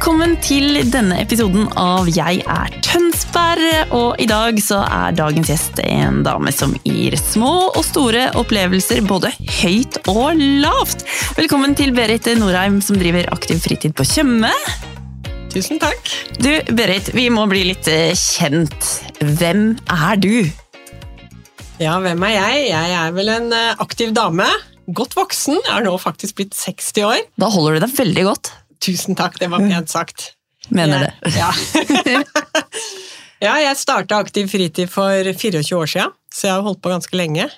Velkommen til denne episoden av Jeg er Tønsberg. Og i dag så er dagens gjest en dame som gir små og store opplevelser både høyt og lavt. Velkommen til Berit Norheim som driver aktiv fritid på Tjøme. Tusen takk. Du, Berit, vi må bli litt eh, kjent. Hvem er du? Ja, hvem er jeg? Jeg er vel en eh, aktiv dame. Godt voksen. Jeg er nå faktisk blitt 60 år. Da holder du deg veldig godt. Tusen takk, det var pent sagt. Mener det. Ja. ja, jeg starta Aktiv fritid for 24 år siden, så jeg har holdt på ganske lenge.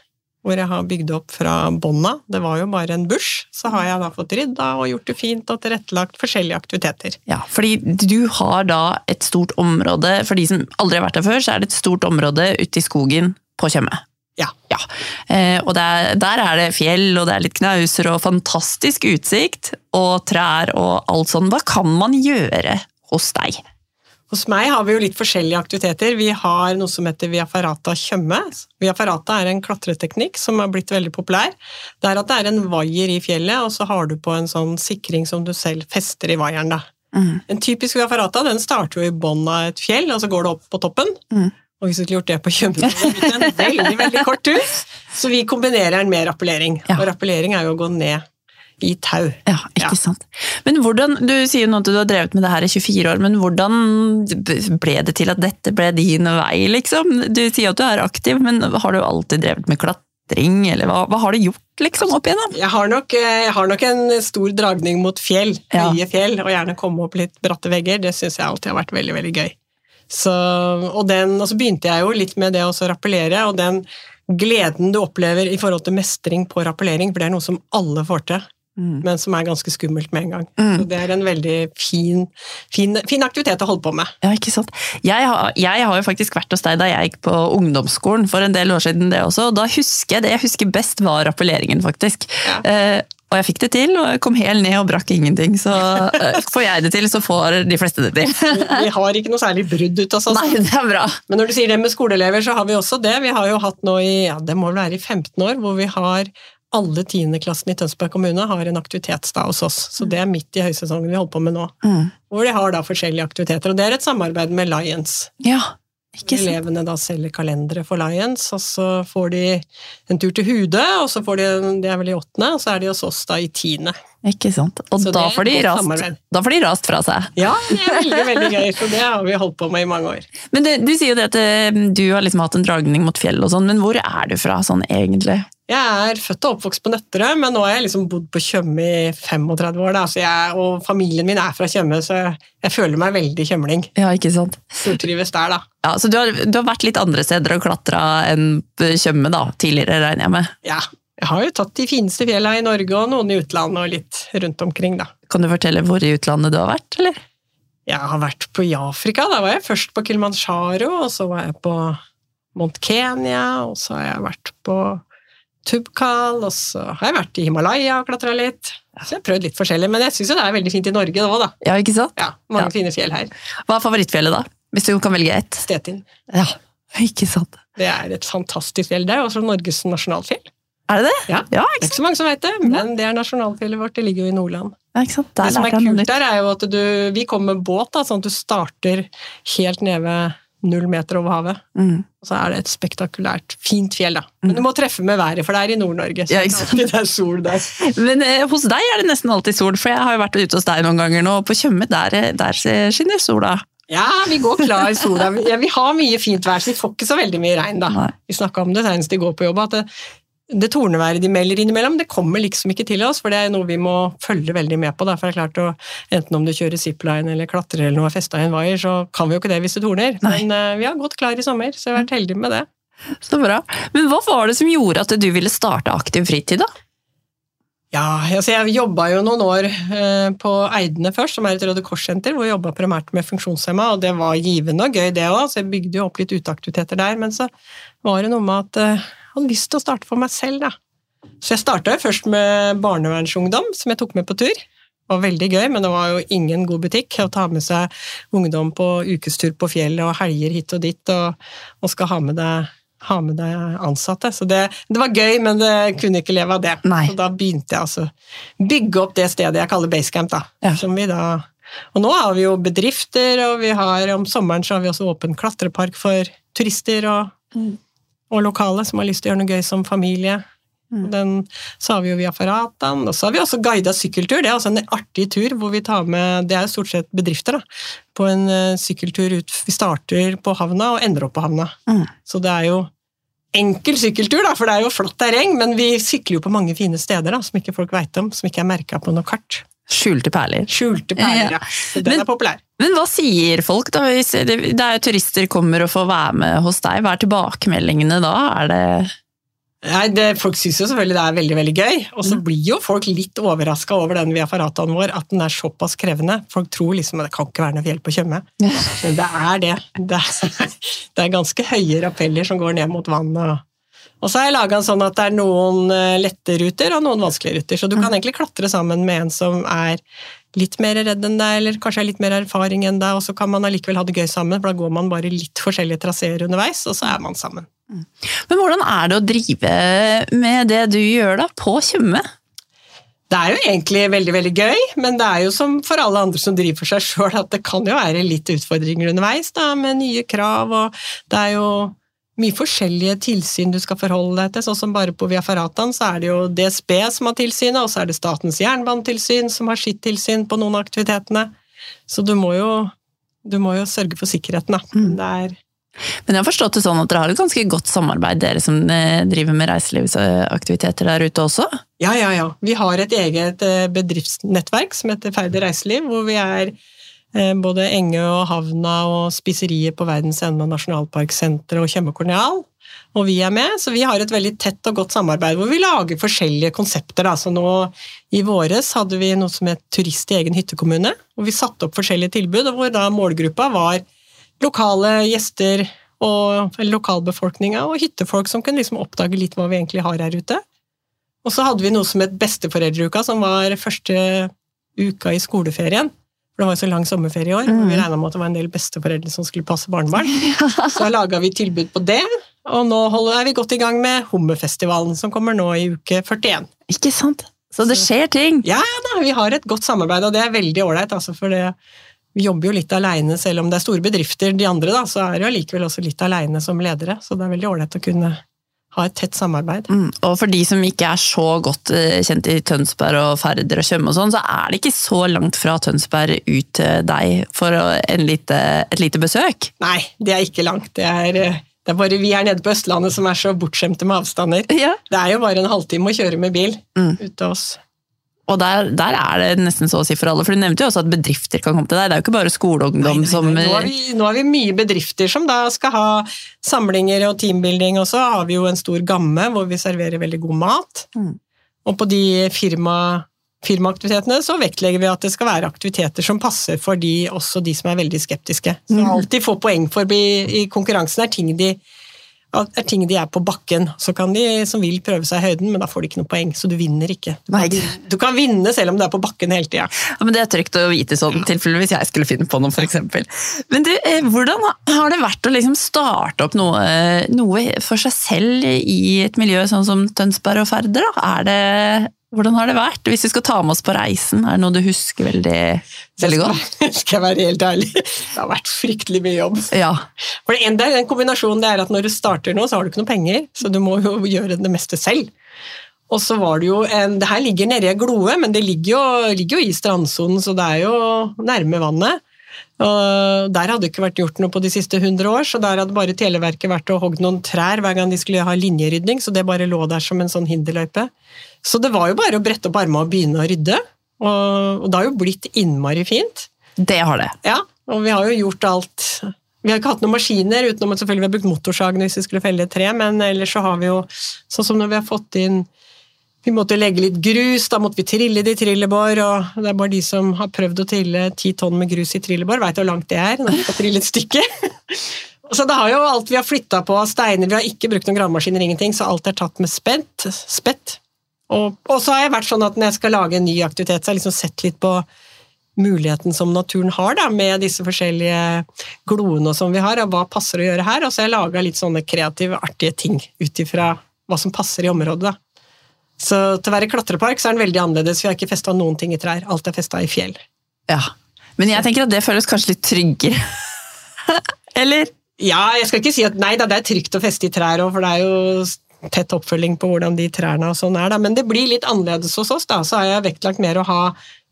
Hvor jeg har bygd opp fra bånda. Det var jo bare en bush. Så har jeg da fått rydda og gjort det fint og tilrettelagt forskjellige aktiviteter. Ja, fordi du har da et stort område, for de som aldri har vært der før, så er det et stort område ute i skogen på Tjøme. Ja. Eh, og der, der er det fjell, og det er litt knauser og fantastisk utsikt, og trær og alt sånt. Hva kan man gjøre hos deg? Hos meg har vi jo litt forskjellige aktiviteter. Vi har noe som heter Via Ferrata Tjøme. Via Ferrata er en klatreteknikk som har blitt veldig populær. Det er at det er en vaier i fjellet, og så har du på en sånn sikring som du selv fester i vaieren. da. Mm. En typisk Via Ferrata den starter jo i bunnen av et fjell, og så går det opp på toppen. Mm. Og du skulle gjort det på Tjøme, veldig, veldig kort tur. Så vi kombinerer den med rappellering. Ja. Og rappellering er jo å gå ned i tau. Ja, ikke Ja. sant. Men hvordan, Du sier jo nå at du har drevet med det her i 24 år, men hvordan ble det til at dette ble din vei, liksom? Du sier at du er aktiv, men har du alltid drevet med klatring, eller hva, hva har du gjort liksom opp igjennom? Jeg har, nok, eh, jeg har nok en stor dragning mot fjell, Ja. høye fjell, og gjerne komme opp litt bratte vegger. Det syns jeg alltid har vært veldig, veldig gøy. Så, og, den, og så begynte jeg jo litt med det å rappellere, og den gleden du opplever i forhold til mestring på rappellering, for det er noe som alle får til, Mm. men som er ganske skummelt med en gang. Mm. Så det er en veldig fin, fin, fin aktivitet å holde på med. Ja, ikke sant. Jeg har, jeg har jo faktisk vært hos deg da jeg gikk på ungdomsskolen for en del år siden, det også. og Da husker jeg det jeg husker best var rappelleringen, faktisk. Ja. Eh, og jeg fikk det til, og jeg kom helt ned og brakk ingenting. Så eh, får jeg det til, så får de fleste det til. Vi har ikke noe særlig brudd ut av sånn. Nei, det er bra. Men når du sier det med skoleelever, så har vi også det. Vi har jo hatt nå i ja, det må vel være i 15 år, hvor vi har alle tiendeklassene i Tønsberg kommune har en aktivitetsdag hos oss. Så det er midt i høysesongen vi holder på med nå. Mm. Hvor de har da forskjellige aktiviteter. Og det er et samarbeid med Lions. Ja. Elevene da selger kalendere for Lions, og så får de en tur til Hude, og så får de, det er vel i åttende, og så er de hos oss da i tiende. Ikke sant. Og da får, de rast, da får de rast fra seg. Ja, det er veldig, veldig gøy, så det har vi holdt på med i mange år. Men det, du sier jo det at eh, du har liksom hatt en dragning mot fjell og sånn, men hvor er du fra sånn egentlig? Jeg er født og oppvokst på Nøtterøy, men nå har jeg liksom bodd på Tjøme i 35 år. Da. Så jeg, og familien min er fra Tjøme, så jeg, føler meg veldig tjømling. Ja, ikke sant. Stortrives der, da. Ja, Så du har, du har vært litt andre steder og klatra enn Tjøme da, tidligere, regner jeg med? Ja, jeg har jo tatt de fineste fjella i Norge, og noen i utlandet, og litt rundt omkring, da. Kan du fortelle hvor i utlandet du har vært, eller? Jeg har vært på i Afrika. Da var jeg først på Kilimanjaro, og så var jeg på Mount Kenya, og så har jeg vært på Tubkal, og så har jeg vært i Himalaya og klatra litt. Så jeg har prøvd litt forskjellig, men jeg syns jo det er veldig fint i Norge nå, da. Ja, ikke sant? Ja, Mange Ja. fine fjell her. Hva er favorittfjellet da? Hvis du kan velge ett? Stetin. Ja, ikke sant. Det er et fantastisk fjell. Det er jo også Norges nasjonalfjell. Er det det? Ja. Ja, Det er ikke så mange som vet det, men det er nasjonalfjellet vårt. Det ligger jo i Nordland. Ja, det som er kult der, er jo at du, vi kommer med båt, da, sånn at du starter helt nede ved null meter over havet. Mm. Og så er det et spektakulært, fint fjell, da. Men du må treffe med været, for det er i Nord-Norge. Så Ja, det er det sol der. Men eh, hos deg er det nesten alltid sol, for jeg har jo vært ute hos deg noen ganger nå, og på Tjøme der, eh, der skinner sola. Ja, vi går klar i sola. Ja, vi har mye fint vær, så vi får ikke så veldig mye regn, da. Nei. Vi snakka om det senest i går på jobb, at det, torneværet de melder innimellom, det kommer liksom ikke til oss, for det er noe vi må følge veldig med på. Derfor er det klart å, Enten om du kjører zipline eller klatrer eller noe er festa i en vaier, så kan vi jo ikke det hvis det torner. Nei. Men uh, vi har gått klar i sommer, så jeg har vært heldig med det. Så bra. Men hva var det som gjorde at du ville starte aktiv fritid, da? Ja, altså jeg jobba jo noen år eh, på Eidene først, som er et Røde Kors-senter, hvor jeg jobba primært med funksjonshemma, og det var givende og gøy, det òg, så jeg bygde jo opp litt uteaktiviteter der. Men så var det noe med at eh, hadde lyst til å starte for meg selv, da. Så jeg starta først med barnevernsungdom, som jeg tok med på tur. Det var veldig gøy, men det var jo ingen god butikk å ta med seg ungdom på ukestur på fjellet og helger hit og dit, og, og skal ha med deg ha med deg ansatte. Så det, det var gøy, men det kunne ikke leve av det. Nei. Så da begynte jeg altså bygge opp det stedet jeg kaller Basecamp, da. Ja. Som vi da Og nå har vi jo bedrifter, og vi har, om sommeren så har vi også åpen klatrepark for turister og, Mm. Og lokale som har lyst til å gjøre noe gøy som familie. Mm. Den, har vi jo Via Ferrataen, og så har vi også guida sykkeltur. Det er også en artig tur hvor vi tar med Det er jo stort sett bedrifter, da. På en eh, sykkeltur ut Vi starter på havna og ender opp på havna. Mm. Så det er jo enkel sykkeltur, da, for det er jo flott terreng, men vi sykler jo på mange fine steder da, som ikke folk veit om, som ikke er merka på noe kart. Skjulte perler. Skjulte perler, ja. Så den Men- er populær. Men hva sier folk da? Hvis det det er jo turister kommer og får være med hos deg. Hva er tilbakemeldingene da? Er det Nei, det, Folk syns jo selvfølgelig det er veldig veldig gøy, og så blir jo folk litt overraska over den Via Ferrataen vår, at den er såpass krevende. Folk tror liksom at det kan ikke være noe fjell på Tjøme, men det er det. Det er, det er ganske høye rappeller som går ned mot vannet. Og, så har jeg laga sånn at det er noen eh, lette ruter og noen vanskelige ruter, så du kan egentlig klatre sammen med en som er litt mer redd enn deg, eller kanskje har litt mer erfaring enn deg, og så kan man allikevel ha det gøy sammen, for da går man bare litt forskjellige traseer underveis, og så er man sammen. Men hvordan er det å drive med det du gjør da, på Tjøme? Det er jo egentlig veldig veldig gøy, men det er jo som for alle andre som driver for seg sjøl, at det kan jo være litt utfordringer underveis, da, med nye krav, og det er jo mye forskjellige tilsyn du skal forholde deg til. Sånn som bare på Via Ferratan så er det jo DSB som har tilsynet, og så er det Statens jernbanetilsyn som har sitt tilsyn på noen av aktivitetene. Så du må jo, du må jo sørge for sikkerheten, da. Mm. Det er Men jeg har forstått det sånn at dere har et ganske godt samarbeid, dere som eh, driver med reiselivsaktiviteter der ute også? Ja, ja, ja. Vi har et eget eh, bedriftsnettverk som heter Ferdig reiseliv, hvor vi er både Enge og Havna og spiseriet på Verdens Ende og Nasjonalparksenteret og Tjøme korneal Og vi er med, så vi har et veldig tett og godt samarbeid hvor vi lager forskjellige konsepter. Altså nå i våres hadde vi noe som het Turist i egen hyttekommune, hvor vi satte opp forskjellige tilbud, og hvor da målgruppa var lokale gjester og lokalbefolkninga og hyttefolk som kunne liksom oppdage litt hva vi egentlig har her ute. Og så hadde vi noe som het Besteforeldreuka, som var første uka i skoleferien. For det var jo så lang sommerferie i år, og vi regna med at det var en del besteforeldre som skulle passe barnebarn. Så laga vi tilbud på det, og nå er vi godt i gang med Hummerfestivalen, som kommer nå i uke 41. Ikke sant? Så det skjer ting! Ja da, vi har et godt samarbeid, og det er veldig ålreit, altså, for det, vi jobber jo litt aleine, selv om det er store bedrifter, de andre, da, så er det jo allikevel også litt aleine som ledere. Så det er veldig ålreit å kunne ha et tett samarbeid. Mm. Og for de som ikke er så godt eh, kjent i Tønsberg og Færder og Tjøme og sånn, så er det ikke så langt fra Tønsberg ut til deg for en lite, et lite besøk. Nei, det er ikke langt. Det er, eh, det er bare vi her nede på Østlandet som er så bortskjemte med avstander. Ja. Det er jo bare en halvtime å kjøre med bil Mm. ut til oss. Og der, der er det nesten så å si for alle, for du nevnte jo også at bedrifter kan komme til deg. Det er jo ikke bare skoleungdom som. Nå, har vi, nå har vi mye bedrifter som da skal ha samlinger og teambuilding, og så har vi jo en stor gamme hvor vi serverer veldig god mat. Mm. Og på de firma, firmaaktivitetene så vektlegger vi at det skal være aktiviteter som passer for de, også de som er veldig skeptiske. Så Mm. få får poeng for i, i konkurransen, er ting de er ting de er på bakken. Så kan de som vil prøve seg i høyden, men da får de ikke noe poeng, så du vinner ikke. Du kan, du kan vinne selv om du er på bakken hele tida. Ja, men Det er trygt å vite sånn, tilfelle hvis jeg skulle finne på noe, f.eks. Men du, eh, hvordan har det vært å liksom starte opp noe, noe for seg selv i et miljø sånn som Tønsberg og Færder? Er det, hvordan har det vært? Hvis vi skal ta med oss på reisen, er det noe du husker veldig, veldig godt? Skal jeg være helt ærlig? Det har vært fryktelig mye jobb. Ja. For det ene er en kombinasjon det er at når du starter nå, så har du ikke noe penger, så du må jo gjøre det meste selv. Og så var det jo en Det her ligger nede i Gloe, men det ligger jo, ligger jo i strandsonen, så det er jo nærme vannet. Og Der hadde det ikke vært gjort noe på de siste 100 år, så der hadde bare Televerket vært og hogd noen trær hver gang de skulle ha linjerydning, så det bare lå der som en sånn hinderløype. Så det var jo bare å brette opp armene og begynne å rydde, og, og det har jo blitt innmari fint. Det har det. Ja, og vi har jo gjort alt. Vi har ikke hatt noen maskiner, utenom at selvfølgelig vi har brukt motorsagen hvis vi skulle felle et tre, men ellers så har vi jo, sånn som når vi har fått inn vi måtte legge litt grus, da måtte vi trille det i trillebår, og det er bare de som har prøvd å trille ti tonn med grus i trillebår, veit hvor langt det er når vi skal trille et stykke. Så det har jo alt vi har flytta på av steiner, vi har ikke brukt noen gravemaskiner, ingenting, så alt er tatt med spett. spett. Og, og så har jeg vært sånn at når jeg skal lage en ny aktivitet, så har jeg liksom sett litt på muligheten som naturen har, da, med disse forskjellige gloene som vi har, og hva passer å gjøre her. Og så har jeg laga litt sånne kreative, artige ting ut ifra hva som passer i området. da. Så til å være klatrepark så er den veldig annerledes, jeg har ikke festa noen ting i trær. Alt er festa i fjell. Ja. Men jeg tenker at det føles kanskje litt tryggere. Eller? Ja, jeg skal ikke si at nei da, det er trygt å feste i trær òg, for det er jo tett oppfølging på hvordan de trærne og sånn er, da. Men det blir litt annerledes hos oss, da. Så har jeg vektlagt mer å ha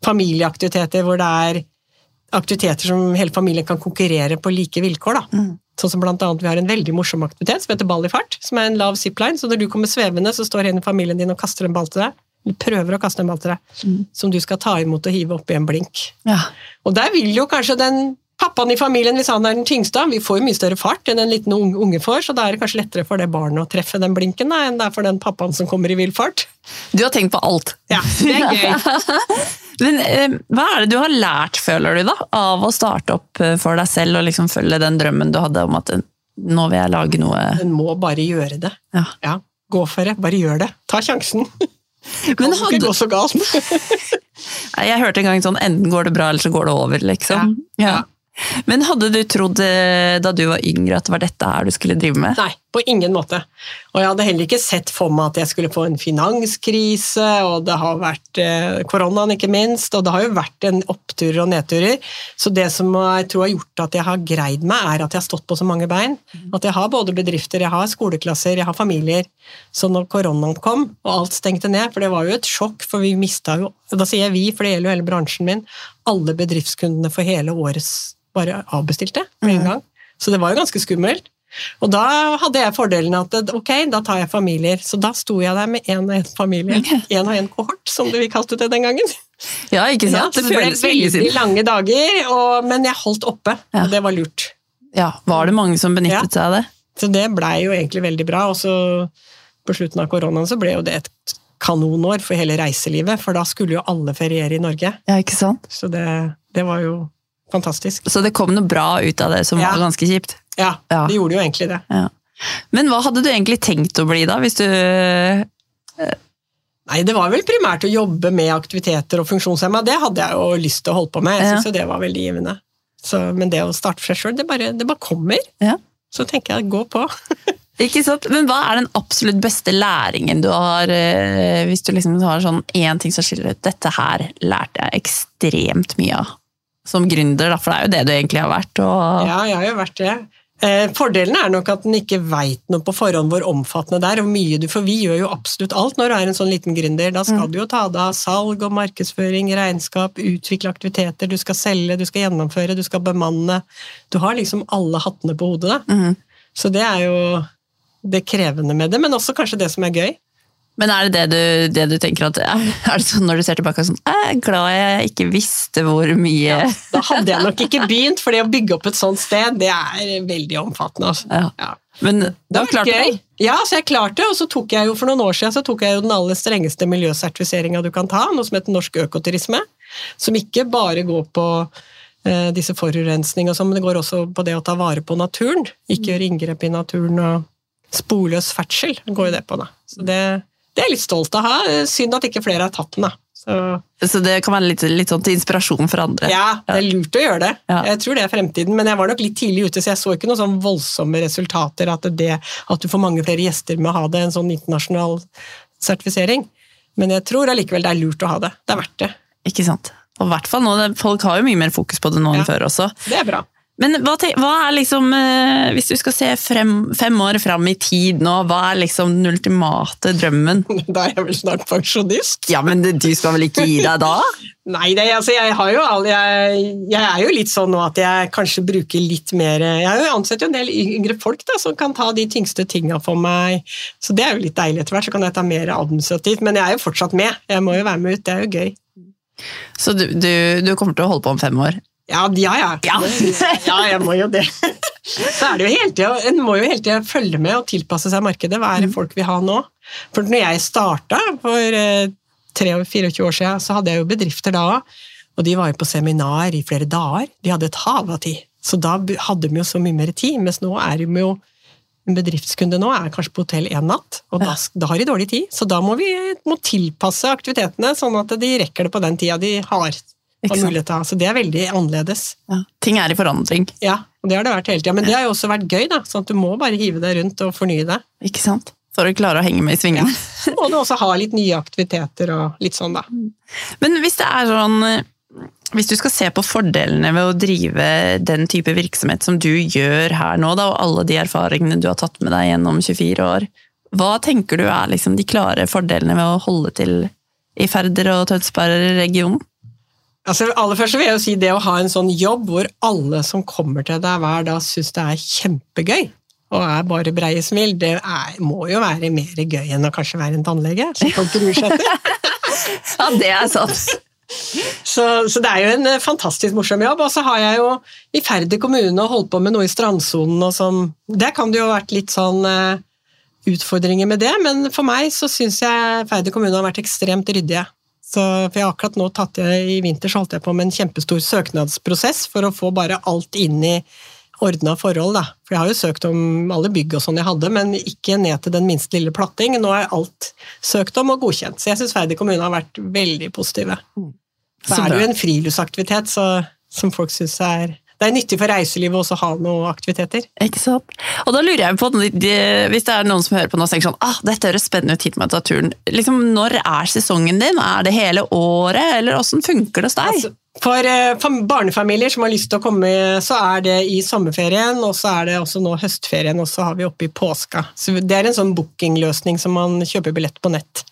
familieaktiviteter hvor det er aktiviteter som hele familien kan konkurrere på like vilkår, da. Mm. Sånn som blant annet vi har en veldig morsom aktivitet som heter ball i fart, som er en lav zipline. Så når du kommer svevende, så står en i familien din og kaster en ball til deg. Du prøver å kaste en ball til deg, Mm. som du skal ta imot og hive oppi en blink. Ja. Og der vil jo kanskje den pappaen i familien, hvis han er den tyngste, vi får jo mye større fart enn en liten unge får, så da er det kanskje lettere for det barnet å treffe den blinken da, enn det er for den pappaen som kommer i vill fart. Du har tenkt på alt. Ja, det er gøy. Men eh, hva er det du har lært, føler du, da, av å starte opp eh, for deg selv og liksom følge den drømmen du hadde om at eh, nå vil jeg lage noe Den må bare gjøre det. ja. Ja, gå for det. Bare gjør det. Ta sjansen. Det Men kan ikke hadde, gå så galt. Jeg hørte en gang sånn enten går det bra, eller så går det over, liksom. Ja. Ja. Men hadde du trodd eh, da du var yngre at det var dette her du skulle drive med? Nei, på ingen måte. Og jeg hadde heller ikke sett for meg at jeg skulle få en finanskrise, og det har vært eh, koronaen ikke minst, og det har jo vært en oppturer og nedturer. Så det som jeg tror har gjort at jeg har greid meg, er at jeg har stått på så mange bein. At jeg har både bedrifter, jeg har skoleklasser, jeg har familier. Så når koronaen kom, og alt stengte ned, for det var jo et sjokk, for vi mista jo Da sier jeg vi, for det gjelder jo hele bransjen min. Alle bedriftskundene for hele årets bare avbestilte med en gang. Så det var jo ganske skummelt. Og da hadde jeg fordelen at ok, da tar jeg familier. Så da sto jeg der med én og én familie. Én og én kohort, som vi kalte det den gangen. Ja, ikke sant? Ja, det ble føles veldig siden. lange dager, og, men jeg holdt oppe. Ja. Og det var lurt. Ja, Var det mange som benyttet seg av det? Så det blei jo egentlig veldig bra. Og så på slutten av koronaen så ble jo det et kanonår for hele reiselivet, for da skulle jo alle feriere i Norge. Ja, ikke sant? Så det, det var jo fantastisk. Så det kom noe bra ut av det som Ja. var ganske kjipt? Ja, Ja. det gjorde jo egentlig det. Ja. Men hva hadde du egentlig tenkt å bli da, hvis du Nei, det var vel primært å jobbe med aktiviteter og funksjonshemma. Det hadde jeg jo lyst til å holde på med. Jeg syns jo det var veldig givende. Så, men det å starte for seg sjøl, det, bare- det bare kommer. Ja. Så tenker jeg gå på. Ikke sant? Men hva er den absolutt beste læringen du har, eh, hvis du liksom har sånn én ting som skiller ut? Dette her lærte jeg ekstremt mye av. Som gründer, da, for det er jo det du egentlig har vært. Og... Ja, jeg har jo vært det. Eh, fordelen er nok at en ikke veit noe på forhånd hvor omfattende det er, og mye du For vi gjør jo absolutt alt når du er en sånn liten gründer. Da skal du jo ta deg av salg og markedsføring, regnskap, utvikle aktiviteter, du skal selge, du skal gjennomføre, du skal bemanne. Du har liksom alle hattene på hodet, da. Mm. Så det er jo det krevende med det, men også kanskje det som er gøy. Men er det det du, det du tenker at Er det sånn når du ser tilbake sånn Jeg er glad jeg ikke visste hvor mye Da hadde jeg nok ikke begynt, for det å bygge opp et sånt sted, det er veldig omfattende. Altså. Ja. Ja. Men Det da var klarte gøy. det? Ja, så jeg klarte og så tok jeg jo for noen år siden så tok jeg jo den aller strengeste miljøsertifiseringa du kan ta, noe som heter norsk økoturisme, som ikke bare går på eh, disse forurensning og sånn, men det går også på det å ta vare på naturen. Ikke gjøre inngrep i naturen og sporløs ferdsel går jo det på, da. Så det, det er jeg litt stolt av ha. Synd at ikke flere har tatt den, da. Så Så det kan være litt, litt sånn til inspirasjon for andre. ja, det er lurt å gjøre det. Ja. Jeg tror det er fremtiden, men jeg var nok litt tidlig ute, så jeg så ikke noen sånn voldsomme resultater. At, det, at du får mange flere gjester med å ha det, en sånn internasjonal sertifisering. Men jeg tror allikevel det er lurt å ha det. Det er verdt det. Ikke sant? Og hvert fall nå, Folk har jo mye mer fokus på det nå Ja. enn før også. Det er bra. Men hva, te- hva er liksom, eh, hvis du skal se frem, fem år fram i tid nå, hva er liksom den ultimate drømmen? Da er jeg vel snart pensjonist. Ja, men du skal vel ikke gi deg da? Nei, det, altså, jeg, har jo all, jeg, jeg er jo litt sånn nå at jeg kanskje bruker litt mer Jeg ansetter jo en del yngre folk da, som kan ta de tyngste tinga for meg, så det er jo litt deilig etter hvert. Så kan jeg ta mer administrativt, men jeg er jo fortsatt med. Jeg må jo være med ut, det er jo gøy. Så du, du, du kommer til å holde på om fem år? Ja, ja, ja. Ja. ja jeg må jo det. Så er det jo hele tida, En må jo hele tida følge med og tilpasse seg markedet. Hva er det folk vil ha nå? For når jeg starta for eh, 23-24 år siden, så hadde jeg jo bedrifter da òg. Og de var jo på seminar i flere dager. De hadde et hav av tid. Så da hadde de jo så mye mer tid. Mens nå er de jo en bedriftskunde nå er kanskje på hotell én natt, og da, da har de dårlig tid. Så da må vi må tilpasse aktivitetene sånn at de rekker det på den tida de har. Har mulighet til å ha. Så det er veldig annerledes. Ja. Ting er i forandring, Ja, og det har det vært hele tida. Men det har jo også vært gøy, da. sånn at du må bare hive deg rundt og fornye deg. ikke sant? For å klare å henge med i svingene. Så må du også ha litt nye aktiviteter og litt sånn, da. Men hvis det er sånn Hvis du skal se på fordelene ved å drive den type virksomhet som du gjør her nå, da, og alle de erfaringene du har tatt med deg gjennom 24 år, hva tenker du er liksom de klare fordelene ved å holde til i Færder og Tønsberg-regionen? Altså, aller først vil jeg jo si det å ha en sånn jobb hvor alle som kommer til deg hver dag, syns det er kjempegøy og er bare breie smil, det er, må jo være mer gøy enn å kanskje være en tannlege. som folk gruer seg til. ja, det er sant. Så, så, det er jo en eh, fantastisk morsom jobb. Og så har jeg jo i Færder kommune holdt på med noe i strandsonen og sånn. Der kan det jo ha vært litt sånn uh, utfordringer med det, men for meg så syns jeg Færder kommune har vært ekstremt ryddige. Så, for jeg akkurat nå tatt jeg, I vinter så holdt jeg på med en kjempestor søknadsprosess for å få bare alt inn i ordna forhold. Da. For jeg har jo søkt om alle bygg og sånn jeg hadde, men ikke ned til den minste lille platting. Nå er alt søkt om og godkjent. Så jeg syns Færder kommune har vært veldig positive. Mm. Så er det jo en friluftsaktivitet så, som folk syns er det er nyttig for reiselivet også å ha noen aktiviteter. Ikke sant? Og da lurer jeg på, Hvis det er noen som hører på nå og tenker sånn ah, dette høres spennende ut, hit med turen. Liksom, når er sesongen din? Er det hele året, eller åssen funker det hos deg? Altså, for, eh, barnefamilier som har lyst til å komme, så er det i sommerferien, og så er det også nå høstferien, og så har vi oppe i påska. Så det er en sånn bookingløsning som man kjøper billett på nett.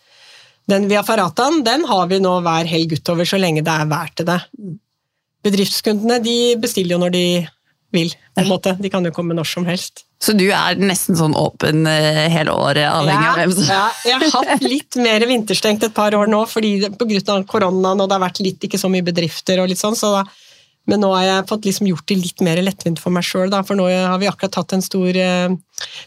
Den via Farataen den har vi nå hver helg utover, så lenge det er verdt det. Bedriftskundene de bestiller jo når de vil. på en måte. De kan jo komme når som helst. Så du er nesten sånn åpen eh, hele året, avhengig ja, av hvem som Ja, jeg har hatt litt mer vinterstengt et par år nå fordi pga. koronaen og det har vært litt ikke så mye bedrifter og litt sånn, så da men nå har jeg fått liksom gjort det litt mer lettvint for meg sjøl, for nå har vi akkurat tatt en stor eh,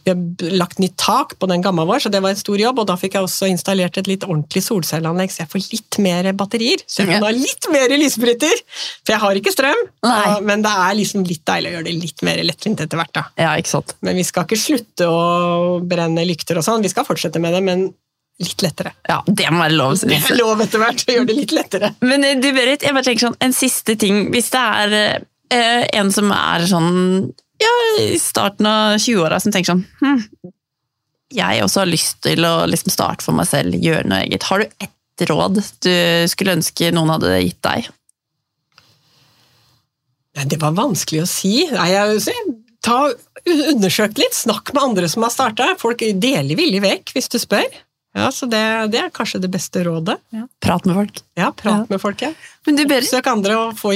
Vi har lagt nytt tak på den gamma vår, så det var en stor jobb. Og da fikk jeg også installert et litt ordentlig solcelleanlegg, så jeg får litt mer batterier. Så jeg kan ha litt mer lysbryter! For jeg har ikke strøm, Nei. men det er liksom litt deilig å gjøre det litt mer lettvint etter hvert. da. Ja. Men vi skal ikke slutte å brenne lykter og sånn, vi skal fortsette med det. men litt lettere. Ja, Det må være lov. Det er lov etter hvert å gjøre det litt lettere. Men eh, du Berit, jeg bare tenker sånn, en siste ting. Hvis det er eh, en som er sånn ja, i starten av 20-åra som tenker sånn hm, Jeg også har lyst til å liksom starte for meg selv, gjøre noe eget. Har du ett råd du skulle ønske noen hadde gitt deg? Det var vanskelig å si. Nei, jeg, ta, undersøk litt, snakk med andre som har starta. Folk deler villig vekk hvis du spør. Ja, så det, det, er kanskje det beste rådet. Ja. Prat med folk. Ja, prat ja. med folk, ja. Søk andre og få,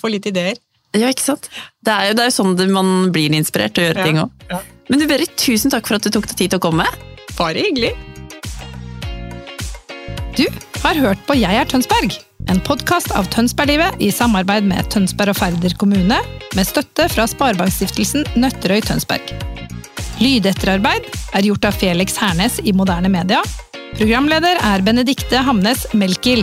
få, litt ideer. Ja, ikke sant. Det er jo, det er jo sånn man blir inspirert til å gjøre ja. ting òg. Ja. Men du Berit, tusen takk for at du tok deg tid til å komme. Bare hyggelig. Du har hørt på Jeg er Tønsberg, en podkast av Tønsberglivet i samarbeid med Tønsberg og Færder kommune, med støtte fra Sparebankstiftelsen Nøtterøy Tønsberg. Lydetterarbeid er gjort av Felix Hernes i Moderne Media. Programleder er Benedikte Hamnes Melkil.